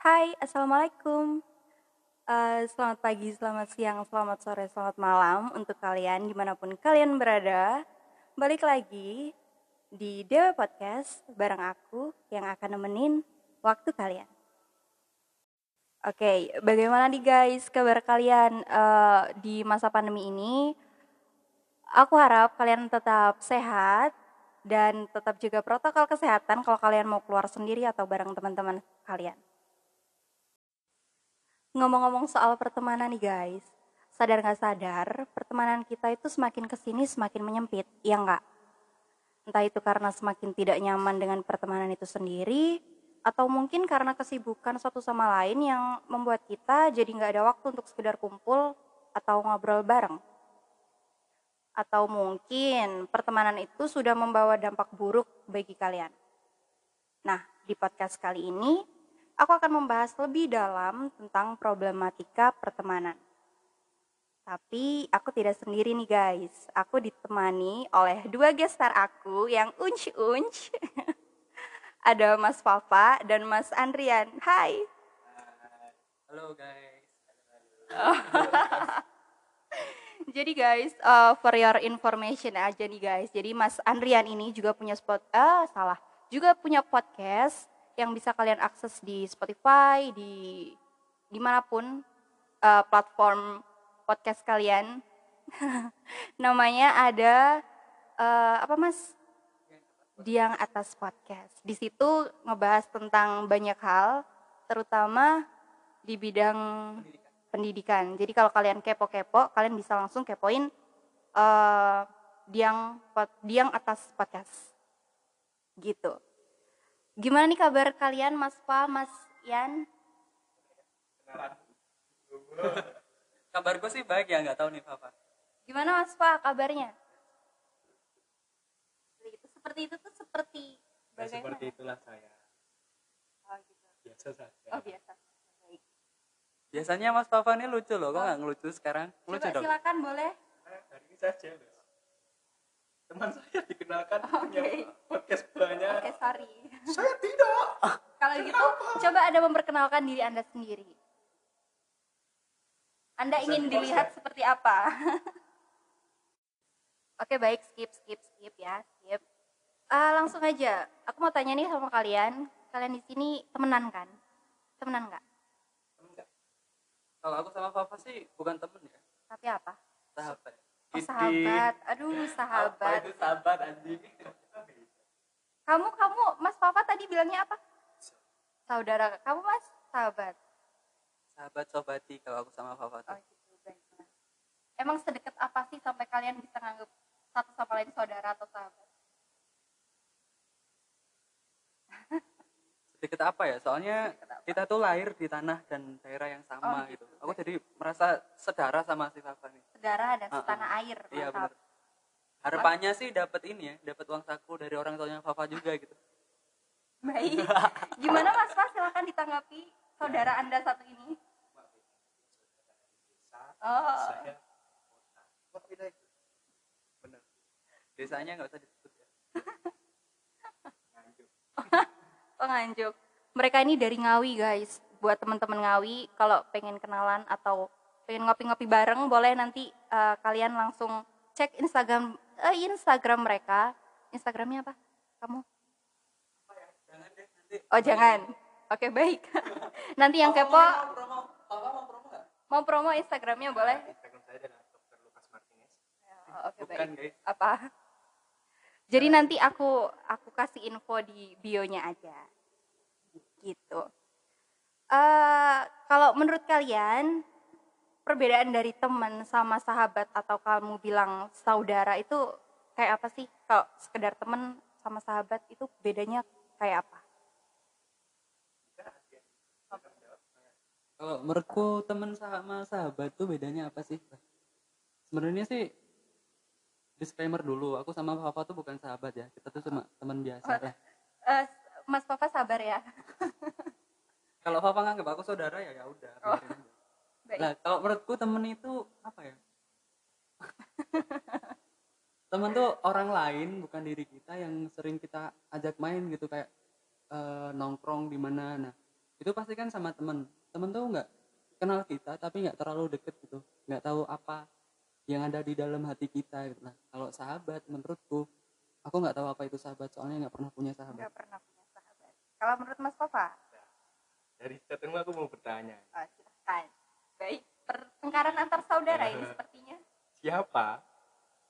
Hai, Assalamualaikum. Eh, selamat pagi, selamat siang, selamat sore, selamat malam untuk kalian di mana pun kalian berada. Balik lagi di Dewa Podcast bareng aku yang akan nemenin waktu kalian. Oke, bagaimana nih guys kabar kalian eh, di masa pandemi ini? Aku harap kalian tetap sehat dan tetap juga protokol kesehatan kalau kalian mau keluar sendiri atau bareng teman-teman kalian. Ngomong-ngomong soal pertemanan nih guys, sadar nggak sadar pertemanan kita itu semakin ke sini semakin menyempit, ya nggak? Entah itu karena semakin tidak nyaman dengan pertemanan itu sendiri, atau mungkin karena kesibukan satu sama lain yang membuat kita jadi nggak ada waktu untuk sekedar kumpul atau ngobrol bareng. Atau mungkin pertemanan itu sudah membawa dampak buruk bagi kalian. Nah, di podcast kali ini aku akan membahas lebih dalam tentang problematika pertemanan. Tapi aku tidak sendiri nih guys. Aku ditemani oleh dua gestar aku yang unch-unch. Ada Mas Papa dan Mas Andrian. Hai. Halo guys. Jadi guys, uh, for your information aja nih guys. Jadi Mas Andrian ini juga punya spot, ah salah, juga punya podcast yang bisa kalian akses di Spotify, di di mana pun uh, platform podcast kalian. Namanya ada uh, apa Mas? Diang Atas Podcast. Di situ ngebahas tentang banyak hal, terutama di bidang pendidikan. Jadi kalau kalian kepo-kepo, kalian bisa langsung kepoin uh, Diang Pod- Diang Atas Podcast. Gitu. Gimana nih kabar kalian Mas Pa, Mas Yan? Kabar gue sih baik ya, nggak tahu nih Papa. Gimana Mas Pa kabarnya? Itu seperti itu tuh seperti Nah, bagaimana? seperti itulah saya. Oh, gitu. Biasa saja. Oh, biasa. Biasanya Mas Papa ini lucu loh, kok nggak ngelucu sekarang? Coba Lucu dong. silakan boleh. Saya hari ini saya jealous. Teman saya dikenalkan Oke. punya podcast banyak. Oke, sorry. Saya tidak. Kalau gitu, coba Anda memperkenalkan diri Anda sendiri. Anda ingin dilihat seperti apa? Oke, baik, skip, skip, skip ya, skip. Ah, langsung aja. Aku mau tanya nih sama kalian. Kalian di sini temenan kan? Temenan nggak? Kalau aku sama Papa sih bukan temen ya, Tapi apa? sahabat. Oh, sahabat. Aduh, Apa sahabat. itu sahabat anjing? Kamu, kamu, Mas Papa tadi bilangnya apa? Saudara. Kamu, Mas? Sahabat. Sahabat sobati kalau aku sama Papa Oh tuh. gitu, baik. Mas. Emang sedekat apa sih sampai kalian bisa nganggap satu sama lain saudara atau sahabat? Sedikit apa ya? Soalnya kita tuh lahir di tanah dan daerah yang sama Oh, gitu. gitu. Aku jadi merasa sedara sama si Papa nih. Saudara dan Uh-uh. setanah air. Iya benar. Harapannya sih dapat ini ya, dapat uang saku dari orang tuanya Papa juga gitu. Baik. Gimana Mas Mas? Silakan ditanggapi saudara Anda satu ini. Oh. Desanya nggak usah disebut ya. Nganjuk. penganjuk. Mereka ini dari Ngawi guys. Buat teman-teman Ngawi, kalau pengen kenalan atau pengen ngopi-ngopi bareng, boleh nanti eh, kalian langsung cek Instagram eh, Instagram mereka. Instagramnya apa? Kamu? Jangan deh nanti. Oh jangan. Oke baik. Nanti yang kepo Mau promo, Papa mau promo nggak? mau promo Instagramnya boleh. Instagram saya adalah Dr. Lukas Martinez. Oh, Oke Bukan baik. guys. Apa? Jadi nanti aku aku kasih info di bionya aja. Gitu. Eh kalau menurut kalian perbedaan dari teman sama sahabat atau kamu bilang saudara itu kayak apa sih? Kalau sekedar teman sama sahabat itu bedanya kayak apa? Kalau menurutku teman sama sahabat tuh bedanya apa sih? Sebenarnya sih disclaimer dulu, aku sama Papa tuh bukan sahabat ya. Kita tuh cuma teman biasa lah. Eh, Mas Papa sabar ya. Kalau Papa nganggap aku saudara ya ya udah. Oh. Nah, kalau menurutku temen itu apa ya? temen tuh orang lain bukan diri kita yang sering kita ajak main gitu kayak eh, nongkrong di mana nah itu pasti kan sama temen temen tuh nggak kenal kita tapi nggak terlalu deket gitu nggak tahu apa yang ada di dalam hati kita gitu. nah kalau sahabat menurutku aku nggak tahu apa itu sahabat soalnya nggak pernah punya sahabat nggak pernah punya sahabat kalau menurut Mas Papa Dari chatmu aku mau bertanya, oh, silahkan baik pertengkaran antar saudara ini sepertinya siapa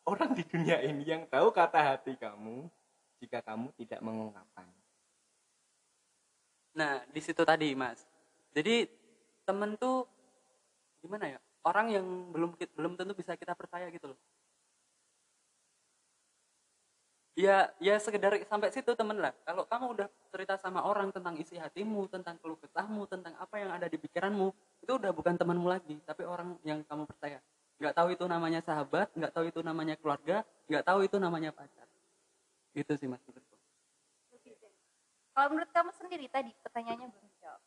orang di dunia ini yang tahu kata hati kamu jika kamu tidak mengungkapkan? Nah, di situ tadi, Mas. Jadi temen tuh gimana ya? Orang yang belum belum tentu bisa kita percaya gitu loh. Ya, ya sekedar sampai situ temen lah. Kalau kamu udah cerita sama orang tentang isi hatimu, tentang keluh kesahmu, tentang apa yang ada di pikiranmu, itu udah bukan temanmu lagi, tapi orang yang kamu percaya. Nggak tahu itu namanya sahabat, nggak tahu itu namanya keluarga, nggak tahu itu namanya pacar. Itu sih mas menurutku. kalau menurut kamu sendiri tadi pertanyaannya belum dijawab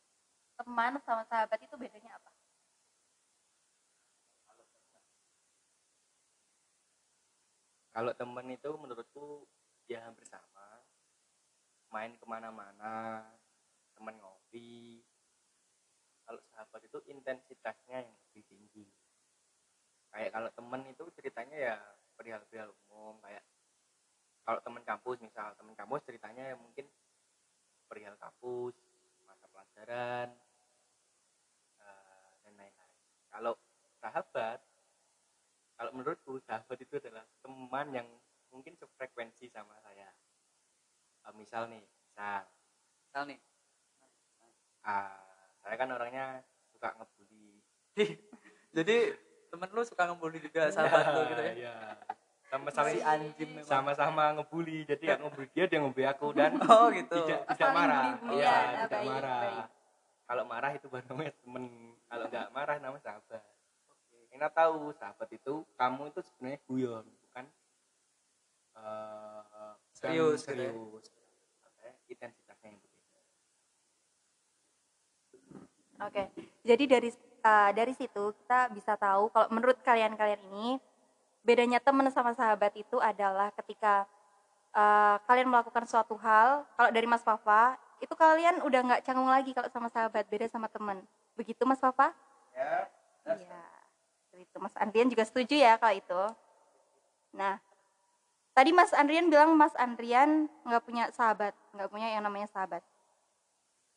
teman sama sahabat itu bedanya apa Kalau temen itu menurutku ya hampir sama. Main ke mana-mana, temen ngopi. Kalau sahabat itu intensitasnya yang lebih tinggi. Kayak kalau temen itu ceritanya ya perihal-perihal umum kayak kalau temen kampus misal temen kampus ceritanya ya mungkin perihal kampus, mata pelajaran, eh, dan lain-lain. Kalau sahabat kalau menurutku sahabat itu adalah teman yang mungkin sefrekuensi sama saya. Eh, misal nih misal. Misal nih, ah, saya kan orangnya suka ngebully. Jadi temen lu suka ngebully juga sahabat lu gitu ya? Iya. sama-sama Si anjing memang. sama-sama ngebully. Jadi aku ngebully dia dia ngebully aku dan Oh gitu. tidak tidak marah. iya tidak marah. kalau marah itu baru namanya temen kalau nggak marah namanya sahabat kita tahu sahabat itu kamu itu sebenarnya guyon bukan eh, bukan Serius, gitu ya? serius Makanya intensitasnya yang berbeda Oke, jadi dari uh, dari situ kita bisa tahu kalau menurut kalian-kalian ini bedanya teman sama sahabat itu adalah ketika uh, kalian melakukan suatu hal. Kalau dari Mas Papa itu kalian udah nggak canggung lagi kalau sama sahabat, beda sama teman. Begitu Mas Papa? ya Iya. Itu Mas Andrian juga setuju ya kalau itu. Nah, tadi Mas Andrian bilang Mas Andrian nggak punya sahabat, nggak punya yang namanya sahabat.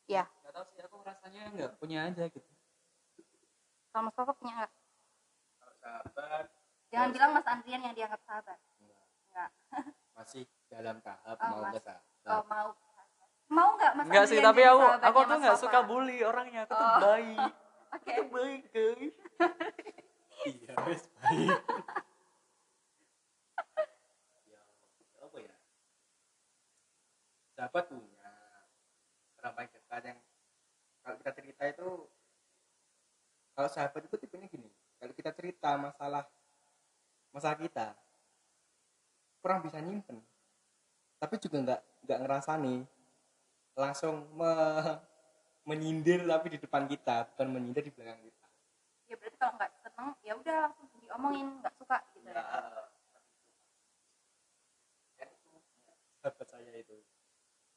Ya, Gak tau sih aku rasanya nggak punya aja gitu. kalau Mas Papa punya nggak? kalau sahabat Jangan bilang Mas Andrian yang dianggap sahabat. enggak, masih dalam tahap Oh, mau ke masih. sahabat Oh, mau. Mau nggak Mas Enggak sih, tapi aku aku tuh Mas nggak suka bully orangnya. Aku tuh Oh. baik. Oke. Aku tuh baik, guys. iya wes baik. Ya apa ya? Sahabat punya orang paling dekat yang kalau kita cerita itu kalau sahabat itu tipenya gini kalau kita cerita masalah masalah kita kurang bisa nyimpen. Tapi juga nggak nggak ngerasani. Langsung me- menyindir tapi di depan kita bukan menyindir di belakang kita. Ya berarti kalau nggak seneng, ya udah langsung diomongin nggak suka gitu ya. Itu sahabat saya itu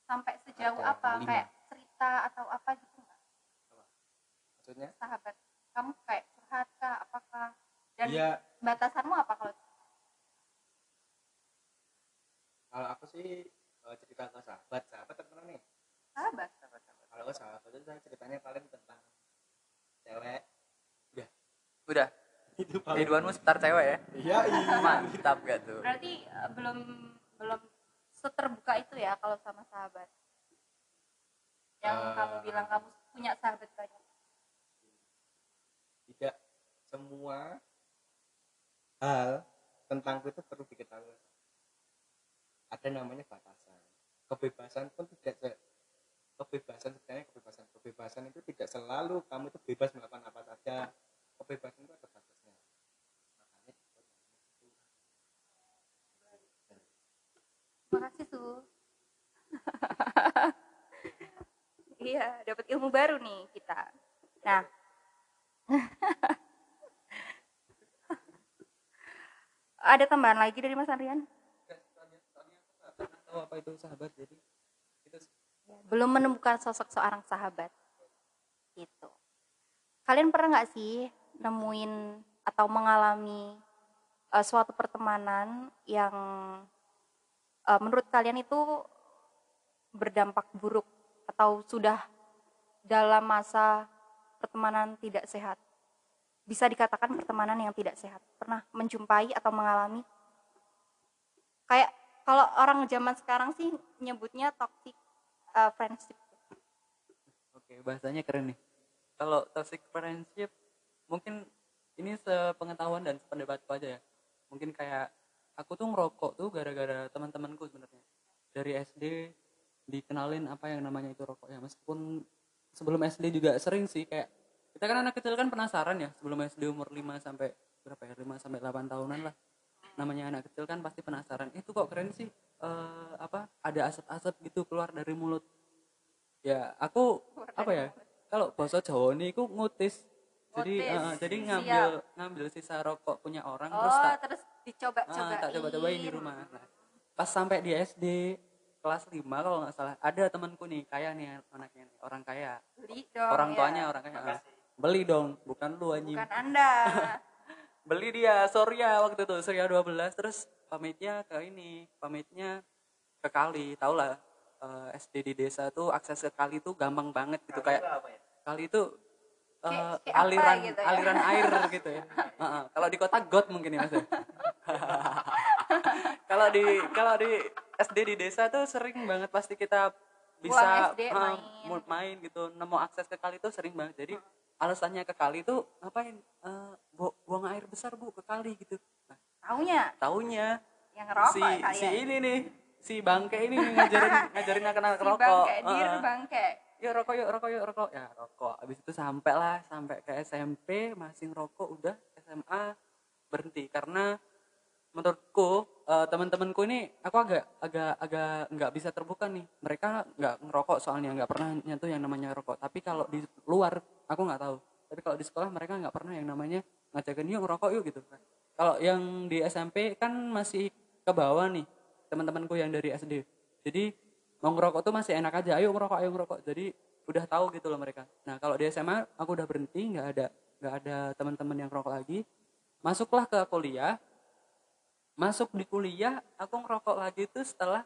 Sampai sejauh Ada apa? lima. Kayak cerita atau apa gitu nggak? maksudnya Sahabat kamu kayak curhat kah? Apakah? Dan Iya, batasanmu apa kalau kalau aku sih eh, cerita ke sahabat, sahabat teman nih. sahabat? Sahabat, sahabat. Kalau sahabat itu saya ceritanya paling tentang cewek. Udah, kehidupanmu seputar cewek ya? Iya, iya. Mantap gak tuh? Berarti eh, belum belum seterbuka itu ya kalau sama sahabat. Yang Eh. kamu bilang kamu punya sahabat banyak. Tidak semua hal tentangku itu perlu diketahui. Ada namanya batasan. Kebebasan pun tidak se- kebebasan sebenarnya kebebasan kebebasan itu tidak selalu kamu itu bebas melakukan apa saja kebebasan itu ada batasnya makanya itu. Makasih Su. iya, dapat ilmu baru nih kita. Nah. Ada tambahan lagi dari Mas Andrian? Tahu apa itu sahabat jadi itu sih. belum menemukan sosok seorang sahabat gitu kalian pernah nggak sih nemuin atau mengalami eh, suatu pertemanan yang eh, menurut kalian itu berdampak buruk atau sudah dalam masa pertemanan tidak sehat? Bisa dikatakan pertemanan yang tidak sehat. Pernah menjumpai atau mengalami? Kayak kalau orang zaman sekarang sih nyebutnya toxic uh, friendship. Oke, bahasanya keren nih. Kalau toxic friendship, mungkin ini sepengetahuan dan sependapatku aja ya. Mungkin kayak aku tuh ngerokok tuh gara-gara teman-temanku sebenarnya. Dari SD dikenalin apa yang namanya itu rokok ya. Meskipun sebelum SD juga sering sih kayak kita kan anak kecil kan penasaran ya sebelum SD umur 5 sampai berapa ya 5 sampai 8 tahunan lah namanya anak kecil kan pasti penasaran itu kok keren sih Eh, apa ada asap-asap gitu keluar dari mulut ya aku apa ya kalau bahasa Jawa nih aku ngutis jadi eh, jadi siap. ngambil ngambil sisa rokok punya orang terus oh tak terus dicoba-cobain. Ah, tak coba-cobain di rumah. Nah, pas sampai di SD kelas 5 kalau nggak salah ada temanku nih kaya nih anaknya nih, orang kaya. Beli dong orang ya. tuanya orang kaya. Ah, beli dong bukan lu anjing. Bukan anda. Beli dia Surya waktu itu Surya 12 terus pamitnya ke ini pamitnya ke kali. Tau lah eh, SD di desa tuh akses ke kali tuh gampang banget gitu kayak apa ya? Kali itu Kayak- apa aliran gitu ya? aliran air gitu ya. Kalau di kota got mungkin ya mas ya. kalau di kalau di SD di desa tuh sering banget pasti kita bisa SD eh, main. main gitu nemu akses ke kali tuh sering banget. Jadi alasannya ke kali tuh ngapain? Bu- buang air besar bu ke kali gitu. Nah, taunya? taunya yang ngerokok si kalian si ini nih si bangke ini ngajarin ngajarin anak-anak si rokok bangke dir bangke yuk rokok yuk rokok yuk rokok. Ya rokok. Abis itu sampai lah sampai ke SMP masih ngerokok udah SMA berhenti. Karena menurutku eh, teman-temanku ini aku agak agak agak nggak bisa terbuka nih. Mereka nggak ngerokok soalnya nggak pernah nyentuh yang namanya rokok. Tapi kalau di luar aku nggak tahu. Tapi kalau di sekolah mereka nggak pernah yang namanya ngajakin yuk ngerokok yuk gitu. Kalau yang di SMP kan masih ke bawah nih teman-temanku yang dari SD jadi mau ngerokok tuh masih enak aja ayo ngerokok ayo ngerokok. Jadi udah tahu gitu loh mereka. Nah kalau di SMA aku udah berhenti nggak ada nggak ada teman-teman yang ngerokok lagi. Masuklah ke kuliah. Masuk di kuliah aku ngerokok lagi tuh setelah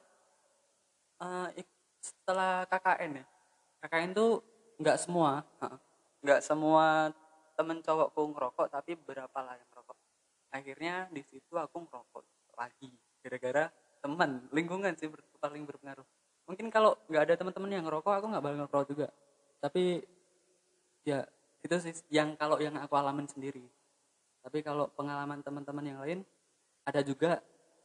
ik- setelah KKN ya. KKN tuh nggak semua nggak semua temen cowokku ngerokok tapi beberapa lah yang ngerokok. Akhirnya di situ aku ngerokok lagi gara-gara teman lingkungan sih paling berpengaruh mungkin kalau nggak ada teman-teman yang ngerokok aku nggak bakal ngerokok juga. Tapi ya itu sih yang kalau yang aku alamin sendiri. Tapi kalau pengalaman teman-teman yang lain ada juga.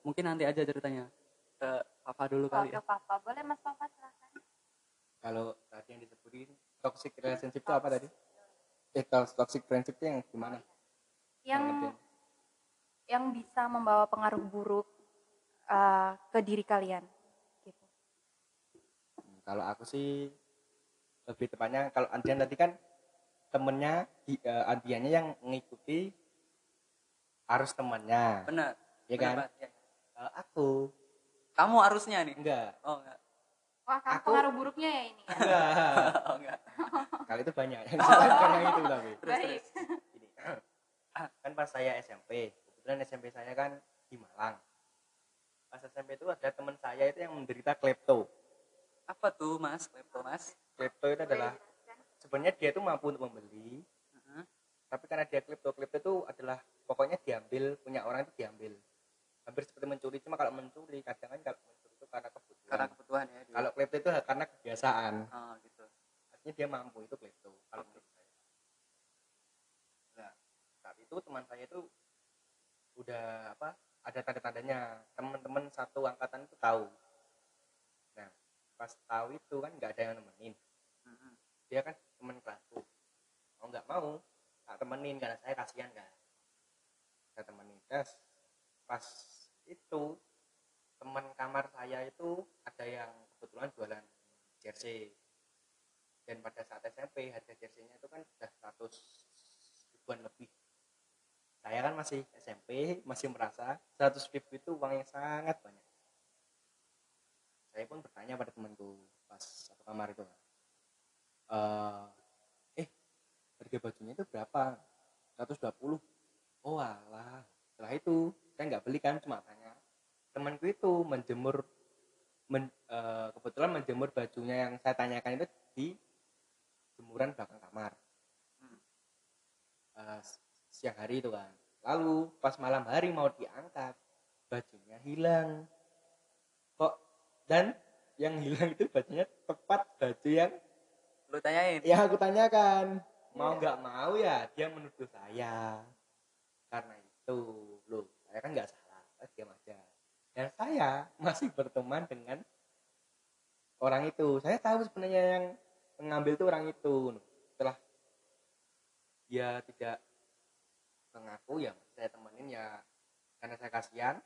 Mungkin nanti aja ceritanya. Ke papa dulu kali Oke ya. papa. Boleh mas papa silakan. Kalau tadi yang disebutin toxic relationship itu apa tadi? Eh to- toxic friendship itu yang gimana? Yang ngertiin. yang bisa membawa pengaruh buruk uh, ke diri kalian kalau aku sih lebih tepatnya kalau Andian tadi kan temennya di- eh, Andiannya yang mengikuti arus temannya. Benar. Ya benar kan? Ya. Kalau aku. Kamu harusnya nih enggak. Oh enggak. Wah Aku- pengaruh buruknya ya ini ya? Enggak. Oh enggak. Kali itu banyak. Yang bukan yang itu tapi. Terus terus. Gini, kan pas saya SMP kebetulan SMP saya kan di Malang. Pas SMP itu ada teman saya itu yang menderita klepto apa tuh mas? Klepto mas? Klepto itu adalah sebenarnya dia itu mampu untuk membeli Heeh. tapi karena dia klepto klepto itu adalah pokoknya diambil punya orang itu diambil. Hampir seperti mencuri cuma kalau mencuri kadang kan kalau mencuri itu karena kebutuhan. Karena kebutuhan ya dia. kalau klepto itu karena kebiasaan. Oh gitu. Artinya dia mampu itu klepto kalau menurut saya. Nah saat itu teman saya itu udah apa ada tanda-tandanya. Teman-teman satu angkatan itu tahu pas tahu itu kan nggak ada yang nemenin. Dia kan teman kelasku. Mau nggak mau tak temenin karena saya kasihan kan. Saya temenin. Terus pas itu teman kamar saya itu ada yang kebetulan jualan jersey. Dan pada saat SMP harga jersey-nya itu kan sudah 100 ribuan lebih. Saya kan masih SMP masih merasa 100 ribu itu uang yang sangat banyak saya pun bertanya pada temanku pas satu kamar itu Eh, eh harga bajunya itu berapa? 120 oh alah. Setelah itu saya nggak beli kan cuma tanya. Temanku itu menjemur men, eh, kebetulan menjemur bajunya yang saya tanyakan itu di jemuran belakang kamar. Hmm. Eh, siang hari itu kan. Lalu pas malam hari mau diangkat bajunya hilang. Kok dan yang hilang itu bajunya tepat baju yang lu tanyain. ya aku tanyakan. Mau nggak mau ya dia menuduh saya. Karena itu loh saya kan nggak salah. Saya diam aja. Dan saya masih berteman dengan orang itu. Saya tahu sebenarnya yang mengambil itu orang itu. Setelah dia tidak mengaku ya saya temenin ya. Karena saya kasihan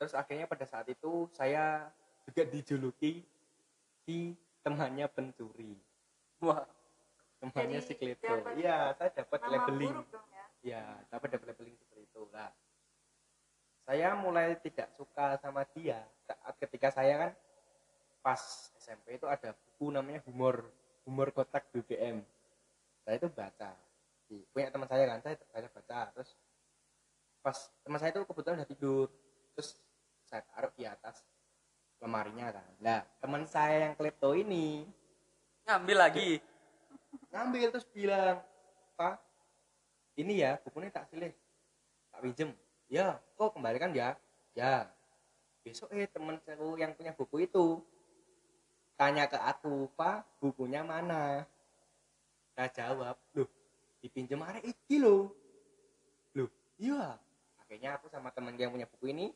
terus akhirnya pada saat itu saya juga dijuluki si temannya pencuri. Wah temannya Jadi si Kleto. dapat iya saya dapat labeling. ya. ya dapat dapat labeling seperti itu lah saya mulai tidak suka sama dia. Saat ketika saya kan pas SMP itu ada buku namanya humor humor kotak BBM saya itu baca. Punya teman saya kan saya baca baca. Terus pas teman saya itu kebetulan udah tidur. Terus saya taruh di atas lemarinya kan. Nah teman saya yang klepto ini ngambil lagi. Ngambil terus bilang pak ini ya bukunya tak pilih tak pinjem. Ya kok kembalikan ya? Ya besok eh temen aku yang punya buku itu tanya ke aku pak bukunya mana? Saya jawab loh dipinjem hari iki loh loh iya. Akhirnya aku sama temen yang punya buku ini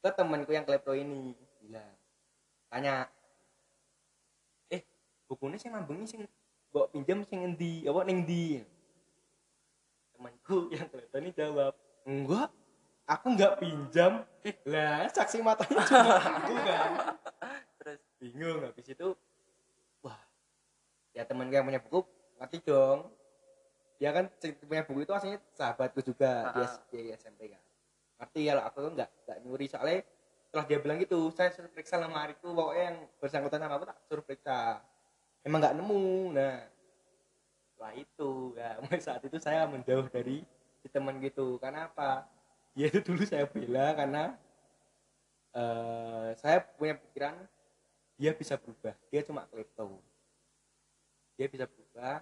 ke temanku yang klepto ini. Bilang tanya eh bukunya sih ngambengi sing mbok pinjem sing endi? Apa ning ndi temanku yang klepto ini jawab enggak aku enggak pinjam. Lah saksi matanya cuma aku kan? Terus bingung habis itu wah ya teman yang punya buku ngerti dong. Dia kan si punya buku itu aslinya sahabatku juga di, Ah. Di SMP kan ngerti kalau aku tuh nggak nggak nyuri. Soalnya setelah dia bilang gitu saya suruh periksa lemari itu pokoknya yang bersangkutan sama aku tak suruh periksa. Emang nggak nemu. Nah setelah itu ya mulai saat itu saya menjauh dari si teman gitu. Karena apa? Dia itu dulu saya bela karena eh saya punya pikiran dia bisa berubah. Dia cuma klepto. Dia bisa berubah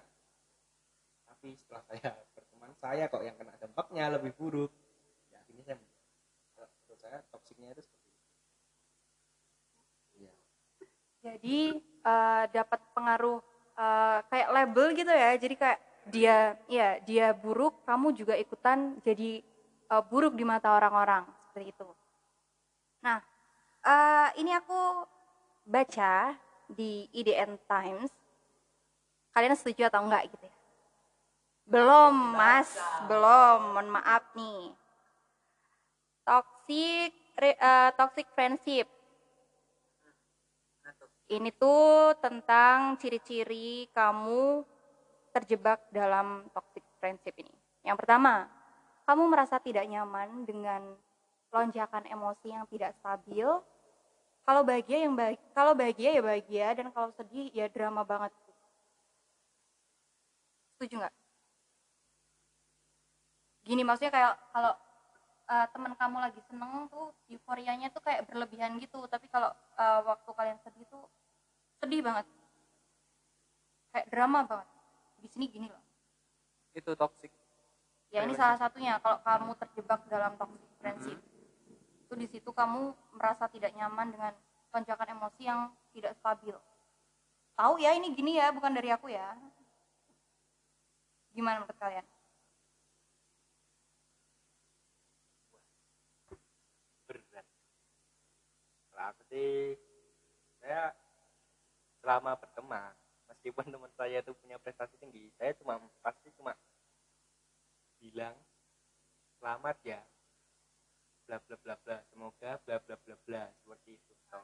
tapi setelah saya berteman saya kok yang kena dampaknya lebih buruk ya akhirnya saya menurut saya toksiknya itu seperti itu Iya. Jadi eh, dapat pengaruh eh, kayak label gitu ya. Jadi kayak dia ya dia buruk, kamu juga ikutan jadi eh, buruk di mata orang-orang seperti itu. Nah, eh, ini aku baca di IDN Times. Kalian setuju atau enggak gitu ya? Belum, Mas. Belum. Mohon maaf nih. Toxic eh, toxic friendship ini tuh tentang ciri-ciri kamu terjebak dalam toxic friendship ini. Yang pertama, kamu merasa tidak nyaman dengan lonjakan emosi yang tidak stabil. Kalau bahagia yang bahagia, kalau bahagia ya bahagia dan kalau sedih ya drama banget. Setuju nggak? Gini maksudnya kayak kalau eh, teman kamu lagi seneng tuh euforianya tuh kayak berlebihan gitu, tapi kalau eh, waktu kalian sedih tuh sedih banget. Kayak drama banget. Di sini gini loh. Itu toxic ya ini salah satunya. Kalau kamu terjebak dalam toxic friendship itu di situ kamu merasa tidak nyaman dengan lonjakan emosi yang tidak stabil. Tahu ya ini gini ya bukan dari aku ya. Gimana menurut kalian aku sih saya selama berteman meskipun teman saya itu punya prestasi tinggi saya cuma pasti cuma bilang selamat ya bla bla bla bla semoga bla bla bla bla seperti itu So,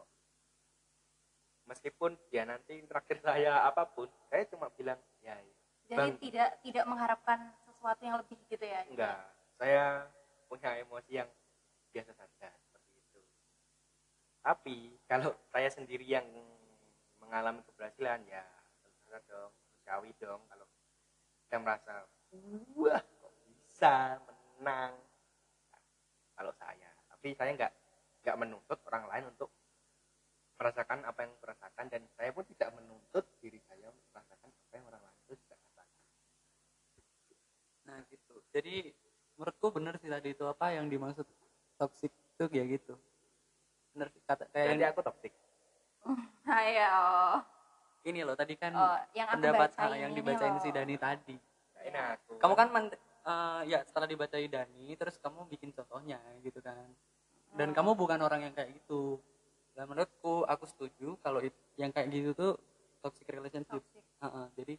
meskipun dia nanti terakhir saya apa pun saya cuma bilang ya, ya. jadi Bang. tidak tidak mengharapkan sesuatu yang lebih gitu ya enggak saya punya emosi yang biasa saja tapi kalau saya sendiri yang mengalami keberhasilan ya saja dong manusiawi dong kalau saya merasa wah kok bisa menang? Kalau saya. Tapi saya nggak nggak menuntut orang lain untuk merasakan apa yang merasakan dan saya pun tidak menuntut diri saya merasakan apa yang orang lain itu tidak rasakan. Nah gitu. Jadi menurutku bener sih tadi itu apa yang dimaksud toxic itu kayak gitu bener sih kata kayak jadi yang, aku toxic Ayo. ini loh tadi kan Oh, yang pendapat bacain ah, yang ini dibacain loh. si Dani tadi Nah, ini aku kamu kan men- eh, ya setelah dibacain Dani terus kamu bikin contohnya gitu kan dan Hmm. kamu bukan orang yang kayak gitu dan menurutku aku setuju kalau it- yang kayak gitu tuh toxic relationship Toxic. Heeh, jadi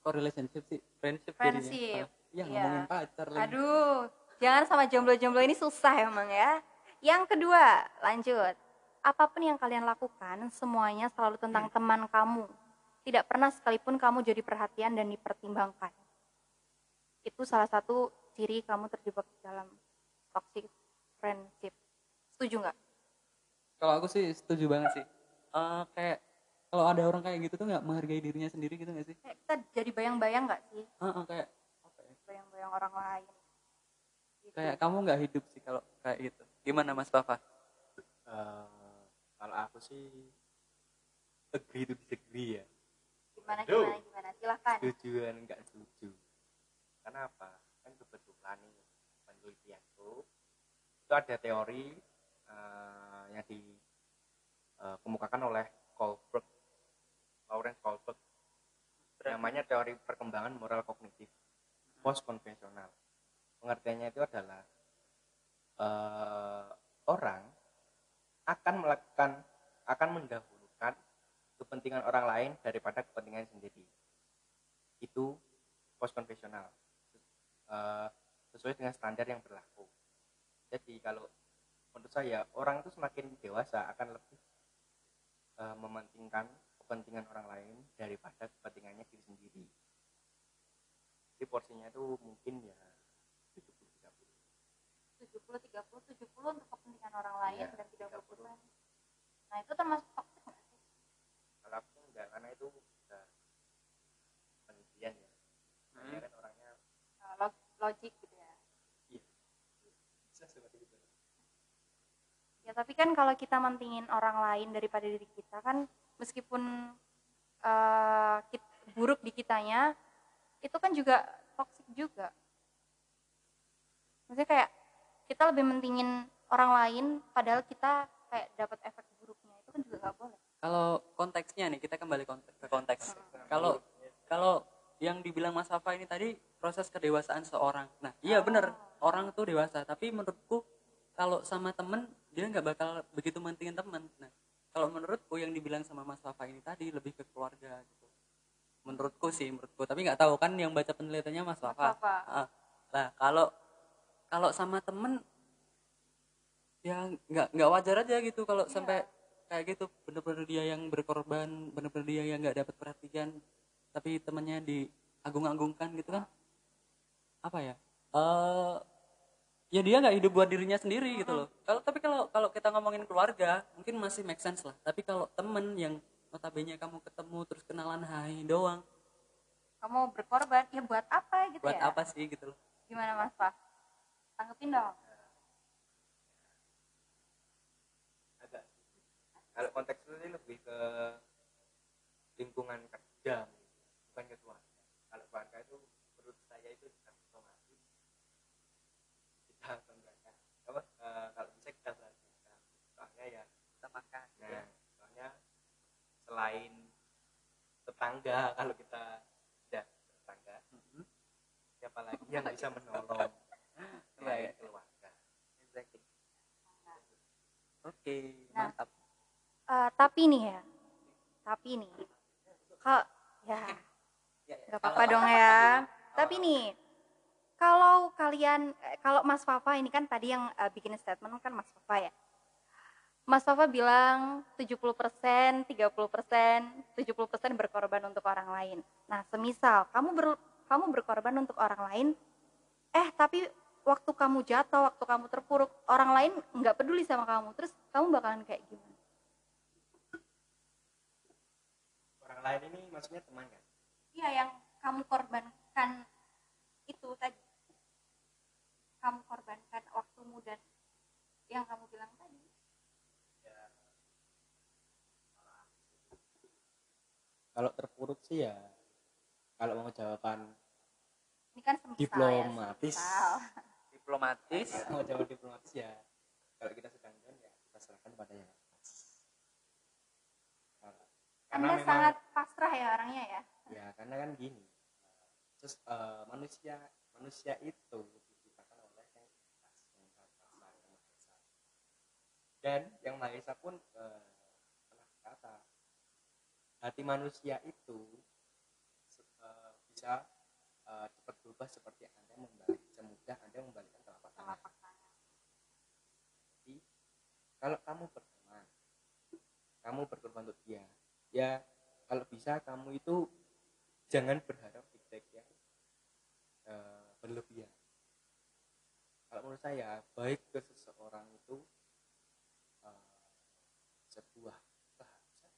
kok relationship sih friendship Friendship, jadinya. Ah, iya iya. ngomongin pacar lagi Aduh, jangan sama jomblo-jomblo ini susah emang ya. Yang kedua, lanjut. Apa pun yang kalian lakukan, semuanya selalu tentang teman kamu. Tidak pernah sekalipun kamu jadi perhatian dan dipertimbangkan. Itu salah satu ciri kamu terjebak dalam toxic friendship. Setuju nggak? kalau aku sih setuju banget sih Eh, kayak kalau ada orang kayak gitu tuh nggak menghargai dirinya sendiri gitu nggak sih Kayak kita jadi bayang-bayang nggak sih? Heeh, kayak apa ya? Bayang-bayang orang lain. Gitu. kayak kamu nggak hidup sih kalau kayak gitu gimana Mas Papa Eh, kalau aku sih agree to disagree ya Gimana, Aduh. gimana, gimana? Silahkan. setuju dan enggak setuju kenapa kan kebetulan nih penelitianku itu ada teori eh, yang dikemukakan oleh Kohlberg Lawrence Kohlberg namanya teori perkembangan moral kognitif post konvensional pengertiannya itu adalah eh, orang akan melakukan akan mendahulukan kepentingan orang lain daripada kepentingan sendiri. Itu post konvensional Eh, sesuai dengan standar yang berlaku. Jadi kalau menurut saya orang itu semakin dewasa akan lebih eh, mementingkan kepentingan orang lain daripada kepentingannya diri sendiri. Jadi porsinya itu mungkin ya 70 30 70 30 70 untuk kepentingan orang lain Iya, dan 30 30. persen. Nah, itu termasuk toxic nggak sih? kalau aku enggak karena itu udah penelitian ya kan orangnya Uh, log- logik gitu ya. bisa seperti itu Ya, tapi kan kalau kita mentingin orang lain daripada diri kita kan meskipun uh, kit- buruk di kitanya itu kan juga toxic juga. Maksudnya kayak kita lebih mentingin orang lain padahal kita kayak dapat efek buruknya. Itu kan juga nggak boleh. kalau konteksnya nih kita kembali konteks ke konteks. Kalau kalau yang dibilang Mas Fafa ini tadi proses kedewasaan seorang. Nah iya bener orang tuh dewasa. Tapi menurutku kalau sama temen dia nggak bakal begitu mentingin temen. Nah kalau menurutku yang dibilang sama Mas Fafa ini tadi lebih ke keluarga gitu. Menurutku sih menurutku. Tapi nggak tahu kan yang baca penelitiannya Mas Fafa. Ah, lah kalau kalau sama temen ya nggak nggak wajar aja gitu kalau sampai kayak gitu. Bener-bener dia yang berkorban bener-bener dia yang nggak dapat perhatian tapi temannya diagung-agungkan gitu kan. Apa ya? Eh ya dia nggak hidup buat dirinya sendiri gitu loh. Kalau tapi kalau kalau kita ngomongin keluarga mungkin masih make sense lah. Tapi kalau temen yang notabene kamu ketemu terus kenalan hai doang. Kamu berkorban ya buat apa gitu buat ya? apa sih gitu loh. Gimana Mas Pak? Tanggepin dong. agak kalau konteks itu lebih ke lingkungan kerja bukan ke keluarga. Kalau keluarga itu menurut saya itu sudah otomatis kita banggakan apa eh, kalau bisa kita banggakan soalnya ya kita makan. nah soalnya selain tetangga kalau kita tidak tetangga Mhm. siapa lagi yang bisa menolong keluarga Exactly. oke Nah. mantap Eh, tapi nih ya, tapi nih, kalau ya Ya, ya. nggak apa-apa dong ya. Tapi nih, kalau kalian, eh, kalau Mas Fafa ini kan tadi yang eh, bikin statement kan Mas Fafa ya. Mas Fafa bilang 70%, 30%, 70% berkorban untuk orang lain. Nah, semisal kamu ber, kamu berkorban untuk orang lain, eh tapi waktu kamu jatuh, waktu kamu terpuruk, orang lain nggak peduli sama kamu. Terus kamu bakalan kayak gimana? Orang lain ini maksudnya teman kan? Iya, yang kamu korbankan itu tadi. Kamu korbankan waktumu dan yang kamu bilang tadi. Ya. Kalau terpuruk sih ya, kalau mau jawaban ini kan semisal ya, diplomatis diplomatis mau jawab diplomatis ya kalau kita sedang down ya kita serahkan pada yang atas karena Anda memang sangat pasrah ya orangnya ya. ya karena kan gini terus eh, manusia manusia itu diciptakan oleh yang atas yang Maha Kuasa, yang Maha Esa. dan yang Maha Esa pun eh, pernah berkata hati manusia itu eh, bisa eh, cepat berubah seperti anda membalik semudah anda membalikan telapak tangan Telapak tangan. jadi kalau kamu berteman kamu berkorban untuk dia ya kalau bisa kamu itu jangan berharap feedback yang eh, berlebihan kalau menurut saya baik ke seseorang itu eh, sebuah keharusan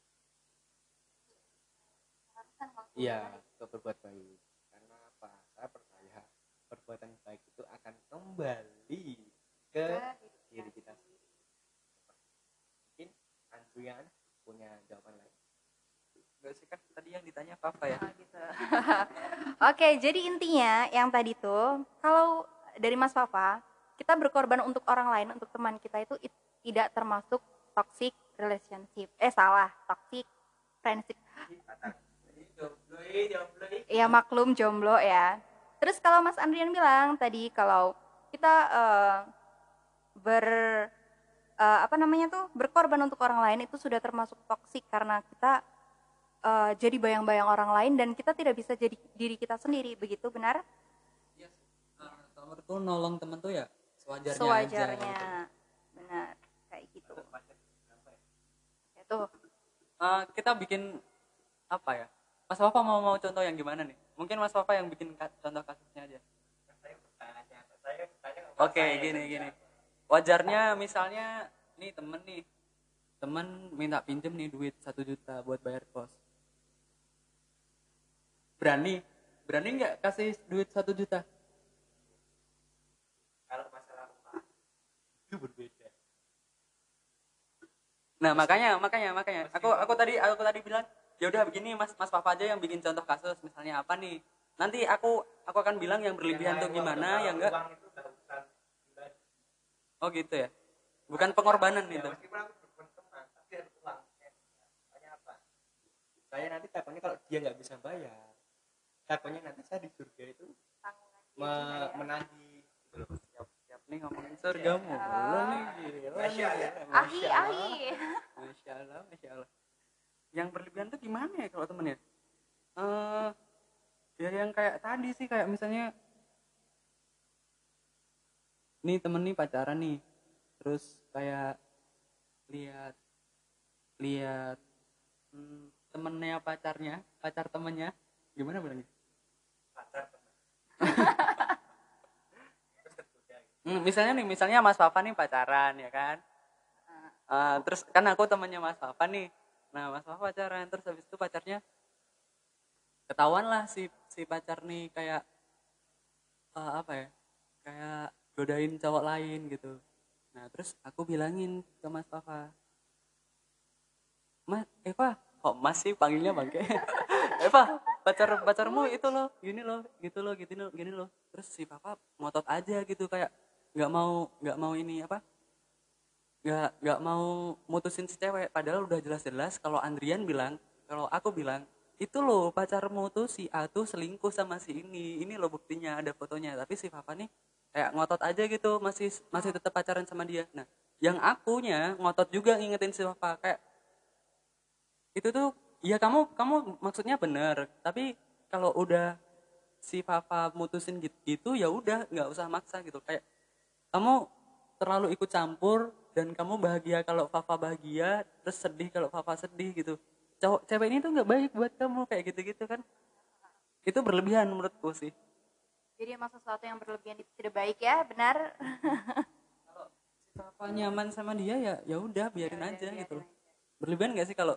iya baik. untuk berbuat baik karena apa saya percaya perbuatan baik itu akan kembali ke diri kita sendiri. Mungkin Andrian punya jawaban lain. Enggak sih kan tadi yang ditanya apa ya Oh, gitu. Oke, jadi intinya yang tadi tuh kalau dari Mas Papa, kita berkorban untuk orang lain, untuk teman kita itu it- tidak termasuk toxic relationship. Eh salah, toxic friendship. Ya maklum jomblo ya. Terus kalau Mas Andrian bilang tadi kalau kita eh, ber eh, apa namanya tuh berkorban untuk orang lain itu sudah termasuk toksik karena kita eh, jadi bayang-bayang orang lain dan kita tidak bisa jadi diri kita sendiri begitu benar? Iya. Nah, kalau menurutku nolong temen tuh ya sewajarnya, sewajarnya aja, gitu. benar kayak gitu. Itu. Eh, kita bikin apa ya Mas Papa mau mau contoh yang gimana nih? Mungkin Mas Papa yang bikin ka- contoh kasusnya aja. Oke gini gini. Wajarnya misalnya nih temen nih. Temen minta pinjem nih duit satu juta buat bayar kos. Berani? Berani nggak kasih duit satu juta? Kalau masalah upah itu berbeda. Nah makanya makanya makanya. Aku aku tadi aku tadi bilang ya udah begini mas mas papa aja yang bikin contoh kasus misalnya apa nih nanti aku aku akan bilang yang berlebihan tuh gimana yang enggak oh gitu ya bukan pengorbanan Ya, itu apa? Saya nanti takutnya kalau dia nggak bisa bayar, takutnya nanti saya di surga itu me- ya. menagih siap siap nih ngomongin surgamu lu nih gila Masya nih, Allah. Masya Allah. ahi Masya Allah, Masya Allah. Yang berlebihan tuh gimana ya kalau temen ya? Eh, ya yang kayak tadi sih kayak misalnya nih temen nih pacaran nih, terus kayak lihat lihat hmm, temennya pacarnya, pacar temennya gimana bilangnya? Pacar gitu. Hmm, misalnya nih, misalnya Mas Papa nih pacaran ya kan? Eh, terus kan aku temannya Mas Papa nih. Nah, Mas Papa pacaran terus habis itu pacarnya ketahuan lah si si pacar nih kayak eh, apa ya? Kayak godain cowok lain gitu. Nah, terus aku bilangin ke Mas Papa. Mas, Eva, kok Mas sih panggilnya bangke? Eva, pacar pacarmu itu loh, gini loh, gitu loh, gini loh, gini loh. Terus si Papa ngotot aja gitu kayak nggak mau nggak mau ini apa nggak nggak mau mutusin si cewek. Padahal udah jelas-jelas kalau Andrian bilang kalau aku bilang itu loh pacarmu tuh si A tuh selingkuh sama si ini. Ini loh buktinya ada fotonya. Tapi si papa nih kayak ngotot aja gitu masih masih tetap pacaran sama dia. Nah yang akunya ngotot juga ngingetin si papa kayak itu tuh ya kamu kamu maksudnya bener tapi kalau udah si papa mutusin gitu, gitu ya udah nggak usah maksa gitu. Kayak kamu terlalu ikut campur dan kamu bahagia kalau Fafa bahagia terus sedih kalau Fafa sedih gitu. Cowok cewek ini tuh nggak baik buat kamu kayak gitu-gitu kan? Itu berlebihan menurutku sih. Jadi emang sesuatu yang berlebihan itu tidak baik ya benar? Kalau Fafa nyaman sama dia ya ya udah biarin Ya udah, aja biarin gitu loh. aja. berlebihan nggak sih kalau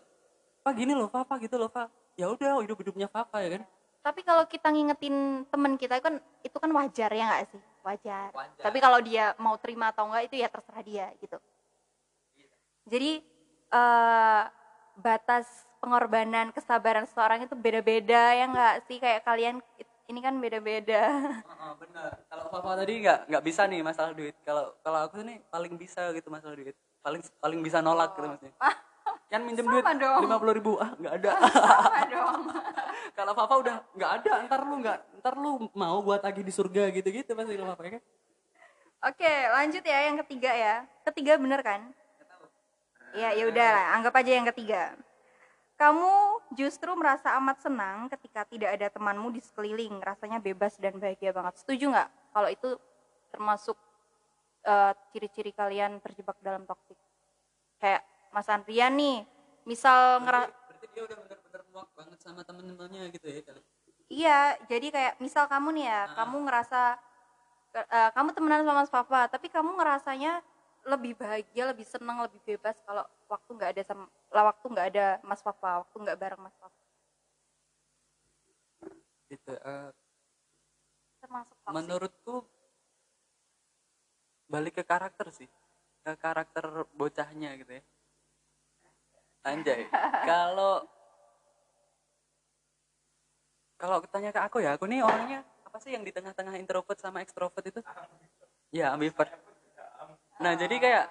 Pak gini loh Fafa gitu loh Pak ya udah hidup hidupnya Fafa ya kan? Tapi kalau kita ngingetin temen kita kan itu kan wajar ya nggak sih? Wajar. Wajar. Tapi kalau dia mau terima atau enggak itu ya terserah dia gitu. Jadi eh, batas pengorbanan kesabaran seseorang itu beda-beda ya nggak sih kayak kalian ini kan beda-beda. Bener. Kalau Fafa tadi nggak nggak bisa nih masalah duit. Kalau kalau aku nih paling bisa gitu masalah duit. Paling paling bisa nolak gitu maksudnya. Kan minjem duit lima puluh ribu ah nggak ada. Sama dong. kalau Fafa udah nggak ada, ntar lu nggak ntar lu mau buat lagi di surga gitu-gitu pasti kalau Fafa ya kan. Oke, lanjut ya yang ketiga ya. Ketiga bener kan? Ya, ya udah lah, anggap aja yang ketiga. Kamu justru merasa amat senang ketika tidak ada temanmu di sekeliling, rasanya bebas dan bahagia banget. Setuju nggak? Kalau itu termasuk eh, ciri-ciri kalian terjebak dalam toksik. Kayak Mas Andrian nih, misal ngera Berarti dia udah bener-bener muak banget sama temen-temennya gitu ya kali. Iya, jadi kayak misal kamu nih ya, kamu ngerasa eh, kamu temenan sama Mas Papa, tapi kamu ngerasanya lebih bahagia, lebih senang, lebih bebas kalau waktu nggak ada sama lah waktu nggak ada Mas Papa, waktu nggak bareng Mas Papa. Gitu. eh, Termasuk toxic. menurutku balik ke karakter sih ke karakter bocahnya gitu ya anjay. Kalau kalau tanya ke aku ya aku nih orangnya apa sih yang di tengah-tengah introvert sama ekstrovert itu? Ya ambivert. Nah jadi kayak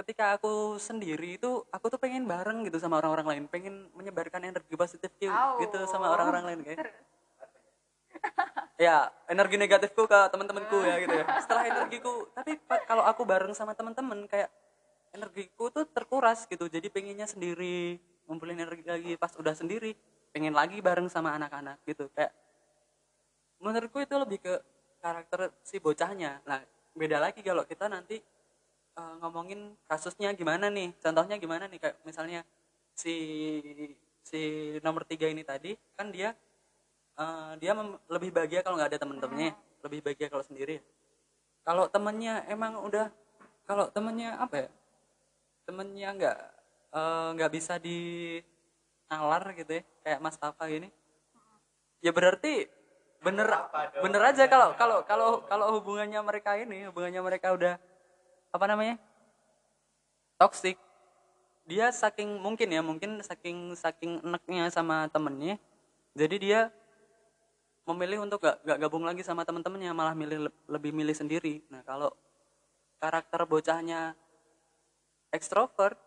ketika aku sendiri itu aku tuh pengen bareng gitu sama orang-orang lain. Pengen menyebarkan energi positif gitu, Au. gitu sama orang-orang lain kayak. Ya energi negatifku ke teman-temanku ya gitu ya. Setelah energiku tapi kalau aku bareng sama teman-teman kayak energiku tuh terkuras gitu. Jadi pengennya sendiri ngumpulin energi lagi pas udah sendiri pengen lagi bareng sama anak-anak gitu. Kayak menurutku itu lebih ke karakter si bocahnya. Nah beda lagi kalau kita nanti eh, ngomongin kasusnya gimana nih contohnya gimana nih? Kayak misalnya si si nomor tiga ini tadi kan dia eh, dia lebih bahagia kalau nggak ada temen-temennya lebih bahagia kalau sendiri. Kalau temennya emang udah kalau temennya apa ya temennya nggak eh, nggak bisa di nalar gitu ya kayak Mas Tafa gini. Ya berarti bener bener aja kalau kalau kalau kalau hubungannya mereka ini hubungannya mereka udah apa namanya toxic. Dia saking mungkin ya mungkin saking saking enaknya sama temennya jadi dia memilih untuk gak, gak gabung lagi sama teman-temannya malah milih le- lebih milih sendiri. Nah kalau karakter bocahnya ekstrovert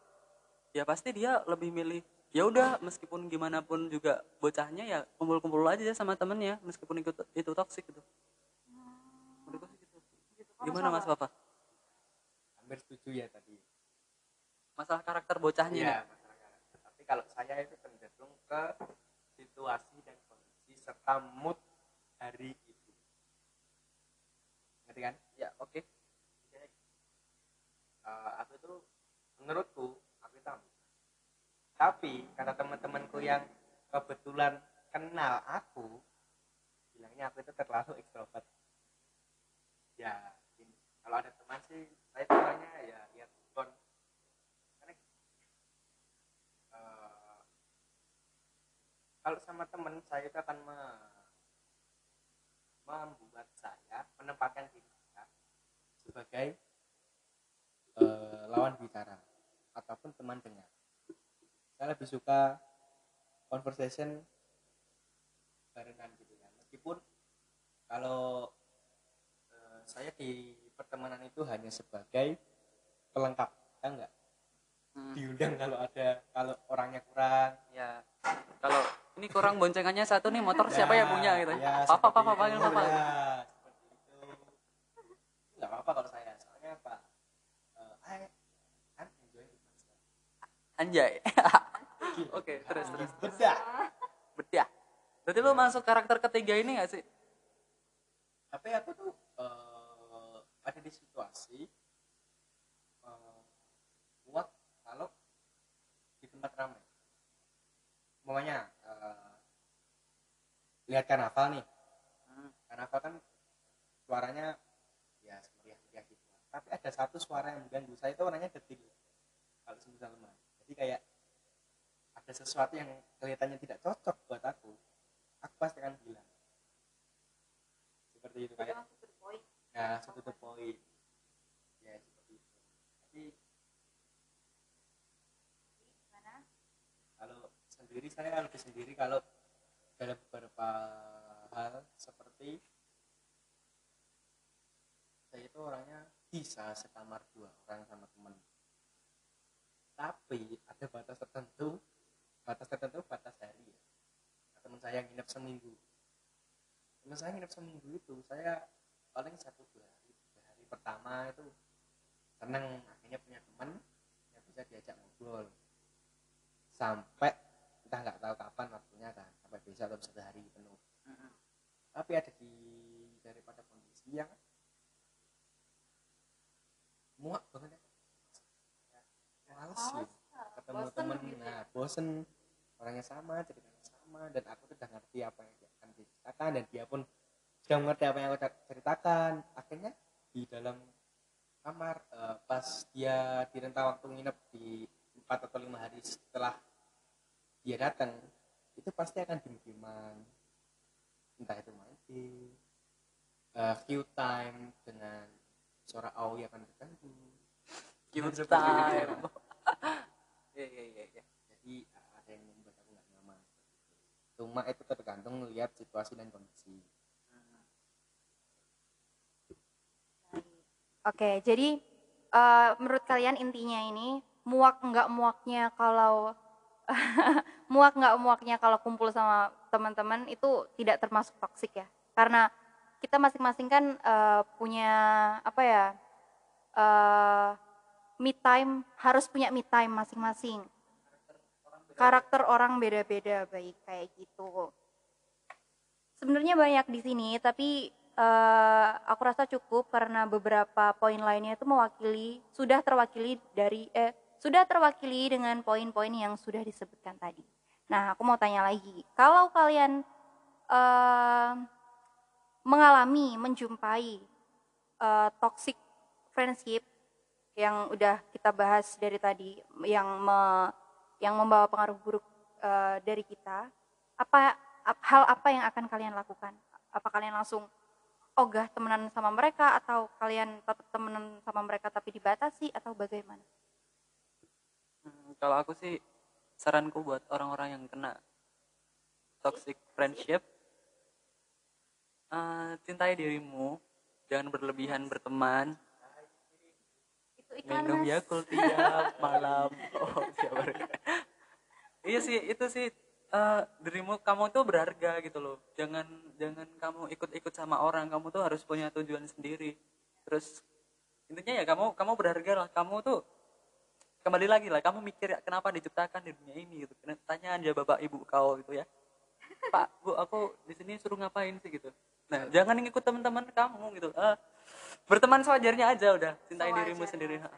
ya pasti dia lebih milih ya udah meskipun gimana pun juga bocahnya ya kumpul-kumpul aja sama temennya meskipun itu itu toksik gitu Menurutku sih gitu. gimana mas papa hampir setuju ya tadi masalah karakter bocahnya Iya, nih. masalah karakter. Tapi kalau saya itu cenderung ke situasi dan kondisi serta mood hari itu. Ngerti kan? ya oke Eh, aku itu menurutku aku ambis. Tapi kata teman-temanku yang kebetulan kenal aku bilangnya aku itu terlalu ekstrovert. Ya, ini. kalau ada teman sih saya bilangnya ya lihat respon. Karena eh, kalau sama teman saya itu akan me- membuat saya menempatkan diri saya sebagai eh, lawan bicara ataupun teman dengar. Saya lebih suka conversation barengan gitu ya. Meskipun kalau eh, saya di pertemanan itu hanya sebagai pelengkap, ya enggak? Hmm. Diundang kalau ada kalau orangnya kurang. ya kalau ini kurang boncengannya satu nih motor siapa yang punya gitu Ya, papa papa panggil papa Ya, seperti itu. Enggak apa-apa kalau saya, soalnya apa? Eh, I I'm enjoying it myself. Anjay. Oke terus terus. Bedah. bedah. Berarti lu masuk karakter ketiga ini gak sih? Tapi aku tuh eh, ada di situasi eh, kuat kalau di tempat ramai. Umpamanya eh, lihat karnaval nih. Hmm. karnaval kan suaranya ya meriah-meriah gitu. Tapi ada satu suara yang mengganggu saya itu orangnya detil. Kalau semisal lemah jadi kayak ada sesuatu yang kelihatannya tidak cocok buat aku aku pasti akan bilang. Seperti itu kayak. ya satu the point. Ya seperti itu. Tapi kalau sendiri saya lebih sendiri kalau dalam beberapa hal seperti saya itu orangnya bisa sekamar dua orang sama teman tapi ada batas tertentu batas tertentu batas hari ya. Nah, teman saya nginep seminggu. Teman saya nginep seminggu itu saya paling satu dua hari tiga hari pertama itu seneng. Akhirnya punya teman yang bisa diajak ngobrol. Sampai kita nggak tahu kapan waktunya kan sampai besok atau satu hari penuh. Tapi ada di daripada kondisi yang muak banget ya males sih ketemu bosen temen gitu. nah bosen. Orangnya sama ceritanya sama dan aku tuh udah ngerti apa yang dia akan diceritakan dan dia pun sudah mengerti apa yang aku ceritakan. Akhirnya di dalam kamar eh, pas dia di rentang waktu nginep di empat atau lima hari setelah dia datang itu pasti akan diem-dieman. Entah itu main game eh, Q time dengan suara AOI akan terganggu. Itu. time. Iya iya iya. iya. jadi uh, ada yang membuat aku nggak nyaman cuma itu tergantung lihat situasi dan kondisi Oke, jadi eh, menurut kalian intinya ini muak nggak muaknya kalau muak nggak muaknya kalau kumpul sama teman-teman itu tidak termasuk toksik ya, karena kita masing-masing kan eh, punya apa ya eh me time harus punya me time masing-masing. Karakter orang beda-beda baik kayak gitu. Sebenarnya banyak di sini, tapi eh, aku rasa cukup karena beberapa poin lainnya itu mewakili sudah terwakili dari eh sudah terwakili dengan poin-poin yang sudah disebutkan tadi. Nah, aku mau tanya lagi, kalau kalian eh, mengalami, menjumpai eh, toxic friendship yang udah kita bahas dari tadi, yang me- yang membawa pengaruh buruk eh, dari kita, apa ap- hal apa yang akan kalian lakukan? Apa kalian langsung ogah temenan sama mereka atau kalian tetap temenan sama mereka tapi dibatasi atau bagaimana? Hmm, kalau aku sih saranku buat orang-orang yang kena toxic friendship eh, cintai dirimu jangan berlebihan berteman Minum mas. Yakult tiap malam. Oh tiap hari iya sih itu sih eh, dirimu kamu tuh berharga gitu loh. Jangan jangan kamu ikut-ikut sama orang. Kamu tuh harus punya tujuan sendiri. Terus intinya ya kamu kamu berharga lah. Kamu tuh kembali lagi lah kamu mikir ya kenapa diciptakan di dunia ini gitu. Tanya aja bapak ibu kau gitu ya. Pak bu aku di sini suruh ngapain sih? gitu nah jangan ngikut teman-teman kamu gitu Eh, berteman sewajarnya aja udah cintai dirimu Sewajarnya. sendiri Ha.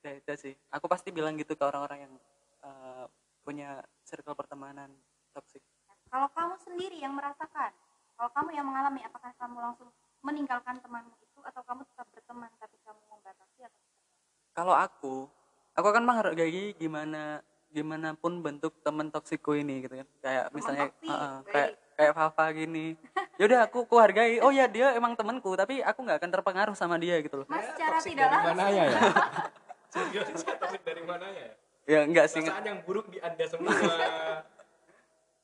ya itu sih aku pasti bilang gitu ke orang-orang yang eh, punya circle pertemanan toxic Kalau kamu sendiri yang merasakan, kalau kamu yang mengalami, apakah kamu langsung meninggalkan temanmu itu atau kamu tetap berteman tapi kamu membatasi atau kalau aku aku akan menghargai gimana gimana pun bentuk teman toksikku ini gitu kan kayak Teman misalnya toksik, uh-uh, baik. kayak kayak Fafa gini. Yaudah aku aku hargai oh ya dia emang temanku tapi aku nggak akan terpengaruh sama dia gitu loh. Mas secara Toxic tidak dari langsung. mana ya? Ya toxic dari mana ya? Ya enggak sih perasaan yang buruk di anda semua.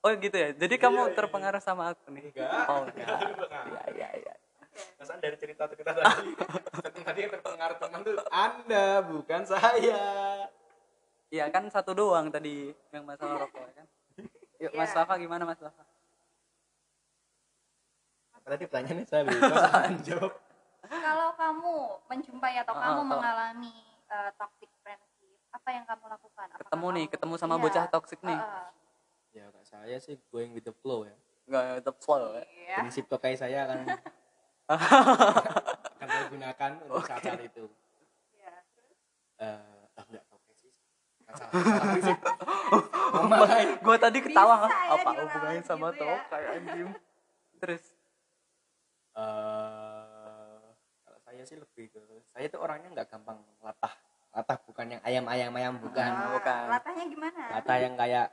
Oh gitu ya? Jadi kamu terpengaruh sama aku nih? Enggak. oh enggak iya iya iya. Perasaan dari cerita cerita tadi tadi yang terpengaruh teman tuh anda bukan saya. Iya kan satu doang tadi yang masalah rokok ya kan? Yuk Mas Iya. Fafa gimana Mas Fafa tadi pertanyaannya saya lupa jawab. Kalau kamu menjumpai atau Ah, kamu kalau- mengalami uh, toxic friendship, apa yang kamu lakukan? Apakah ketemu nih kamu- ketemu sama Iya. bocah toksik nih. Uh, uh, ya kak saya sih going with the flow ya. Enggak tetap slow ya? Iya. prinsip tokai saya akan akan saya gunakan untuk saat saat itu. Iya. eh ah, enggak tokai sih. Nggak salah, salah prinsip. Ngomong. gua tadi ketawa Bisa ya apa hubungannya sama gitu ya. tokai anjing? Terus sih lebih ke saya tuh orangnya nggak gampang latah. Latah bukan yang ayam ayam ayam bukan Ah, bukan. Latahnya gimana? latah yang kayak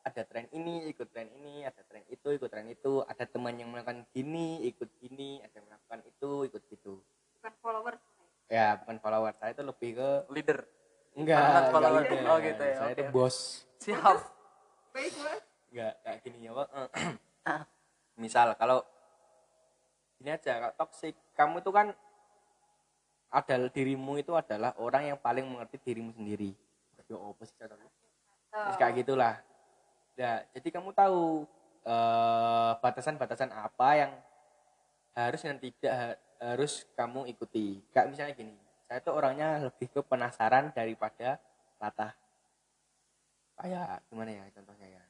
ada tren ini ikut tren ini ada tren itu ikut tren itu. Ada teman yang melakukan gini ikut gini ada yang melakukan itu ikut gitu. Bukan followers ya bukan follower. Saya itu lebih ke leader. Enggak Bukan enggak follower. leader. Oh, gitu ya, saya oke, itu bos. Siap. Baik mas enggak kayak gini ya Pak. misal kalau ini aja kalau toxic. Kamu itu kan ada dirimu itu adalah orang yang paling mengerti dirimu sendiri. Yo apa sih contohnya Terus kayak gitulah. Ya jadi kamu tahu eh, batasan-batasan apa yang harus dan tidak ha- harus kamu ikuti. Kayak misalnya gini saya tuh orangnya lebih ke penasaran daripada latah. Kayak gimana ya contohnya ya?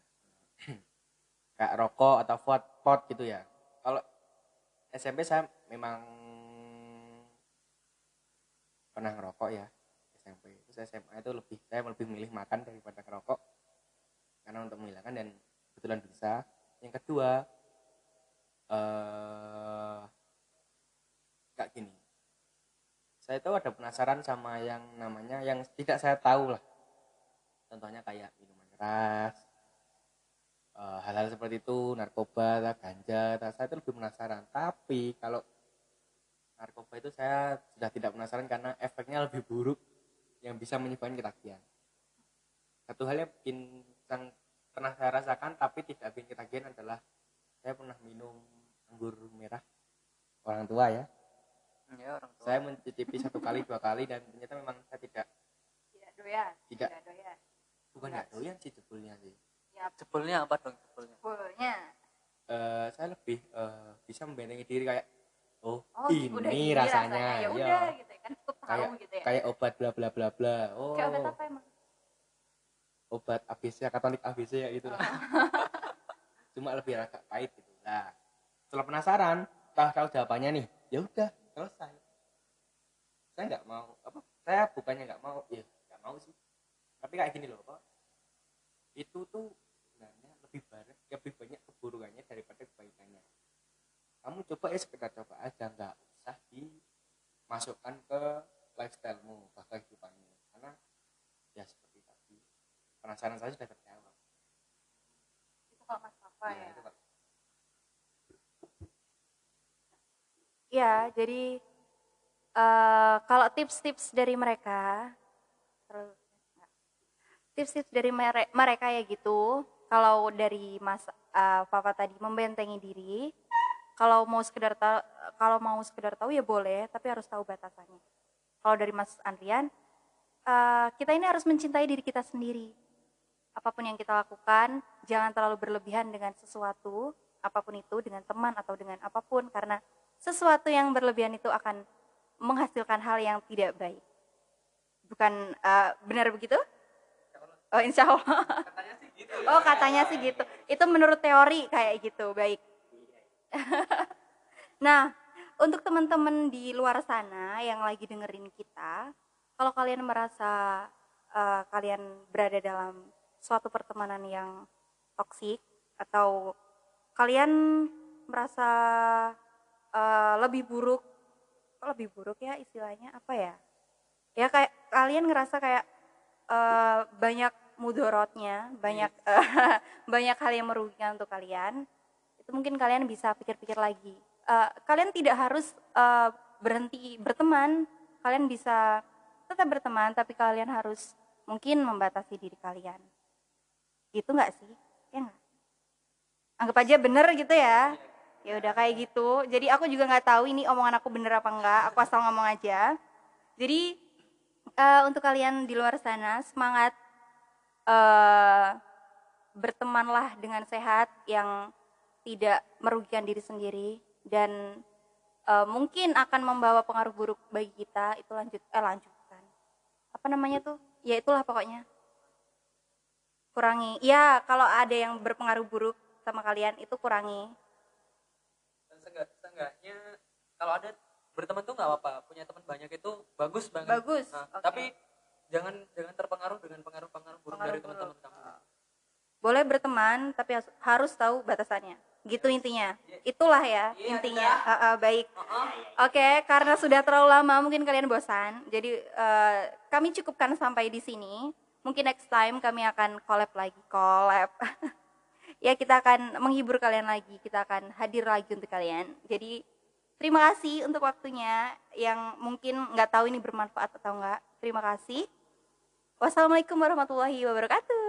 Kayak rokok atau pot pot gitu ya. Kalau SMP saya memang pernah ngerokok ya SMP terus SMA itu lebih saya lebih milih makan daripada ngerokok. Karena untuk menghilangkan dan kebetulan bisa. Yang kedua eh kayak gini. Saya itu ada penasaran sama yang namanya yang tidak saya tahu lah. Contohnya kayak minuman keras eh, hal-hal seperti itu narkoba ganja saya itu lebih penasaran. Tapi kalau narkoba itu saya sudah tidak penasaran karena efeknya lebih buruk yang bisa menyebabkan ketagihan. Satu hal yang bikin yang pernah saya rasakan tapi tidak bikin ketagihan adalah saya pernah minum anggur merah. Orang tua ya. Ya orang tua. Saya mencicipi satu kali dua kali dan ternyata memang saya tidak tidak doyan Tidak. doyan. Bukan nggak doyan sih jebulnya sih. Ya. Jebulnya apa dong jebulnya? Bolnya Eh, saya lebih eh, bisa membentengi diri kayak oh, oh ini, udah rasanya, ya ya. udah gitu. Ya kan cukup tahu kayak gitu ya. kayak obat bla bla bla bla. Oh. Kayak obat apa emang? Obat ABC katolik ABC ya itu lah. cuma lebih agak pahit gitu lah. Setelah penasaran tahu tahu jawabannya nih. Ya udah selesai. Saya nggak mau apa saya bukannya nggak mau ya nggak mau sih. Tapi kayak gini loh pak itu tuh sebenarnya lebih banyak lebih banyak keburukannya daripada kebaikannya kamu coba ya sekedar coba aja nggak usah dimasukkan ke lifestylemu ke kehidupanmu karena ya seperti tadi penasaran saya sudah terjawab itu kalau mas papa Ya, ya itu Pak. Ya, jadi eh, kalau tips-tips dari mereka, terus tips-tips dari mere- mereka ya gitu. Kalau dari Mas eh, Papa tadi membentengi diri, kalau mau sekedar tahu, kalau mau sekedar tahu ya boleh, tapi harus tahu batasannya. Kalau dari Mas Andrian, eh, kita ini harus mencintai diri kita sendiri. Apa pun yang kita lakukan, jangan terlalu berlebihan dengan sesuatu, apa pun itu dengan teman atau dengan apa pun, karena sesuatu yang berlebihan itu akan menghasilkan hal yang tidak baik. Bukan eh, benar begitu? Oh insya Allah. katanya sih gitu Oh katanya sih gitu. Itu menurut teori kayak gitu. Baik. nah untuk teman-teman di luar sana yang lagi dengerin kita, kalau kalian merasa eh, kalian berada dalam suatu pertemanan yang toksik atau kalian merasa eh, lebih buruk, kok lebih buruk ya istilahnya apa ya? Ya kayak kalian ngerasa kayak eh, banyak mudorotnya, banyak eh, banyak hal yang merugikan untuk kalian. Mungkin kalian bisa pikir-pikir lagi. Eh, kalian tidak harus eh, berhenti berteman, kalian bisa tetap berteman, tapi kalian harus mungkin membatasi diri kalian. Gitu nggak sih? Ya nggak? Anggap aja bener gitu ya. Ya udah kayak gitu. Jadi aku juga nggak tahu ini omongan aku bener apa enggak. Aku asal ngomong aja. Jadi eh, untuk kalian di luar sana semangat eh, bertemanlah dengan sehat yang tidak merugikan diri sendiri dan eh, mungkin akan membawa pengaruh buruk bagi kita itu lanjut eh lanjutkan. Apa namanya tuh? Ya itulah pokoknya. Kurangi. Ya kalau ada yang berpengaruh buruk sama kalian itu kurangi. Dan seenggak- seenggaknya kalau ada berteman tuh nggak apa-apa. Punya teman banyak itu bagus banget. Bagus, Nah, oke. tapi jangan jangan terpengaruh dengan pengaruh-pengaruh buruk Pengaruh dari teman-teman kamu. Boleh berteman tapi harus tahu batasannya gitu intinya itulah ya Iya, intinya. Ah, ah, baik. Oke, karena sudah terlalu lama mungkin kalian bosan. Jadi eh, kami cukupkan sampai di sini. Mungkin next time kami akan collab lagi, collab. ya kita akan menghibur kalian lagi, kita akan hadir lagi untuk kalian. Jadi terima kasih untuk waktunya yang mungkin nggak tahu ini bermanfaat atau enggak. Terima kasih. Wassalamualaikum warahmatullahi wabarakatuh.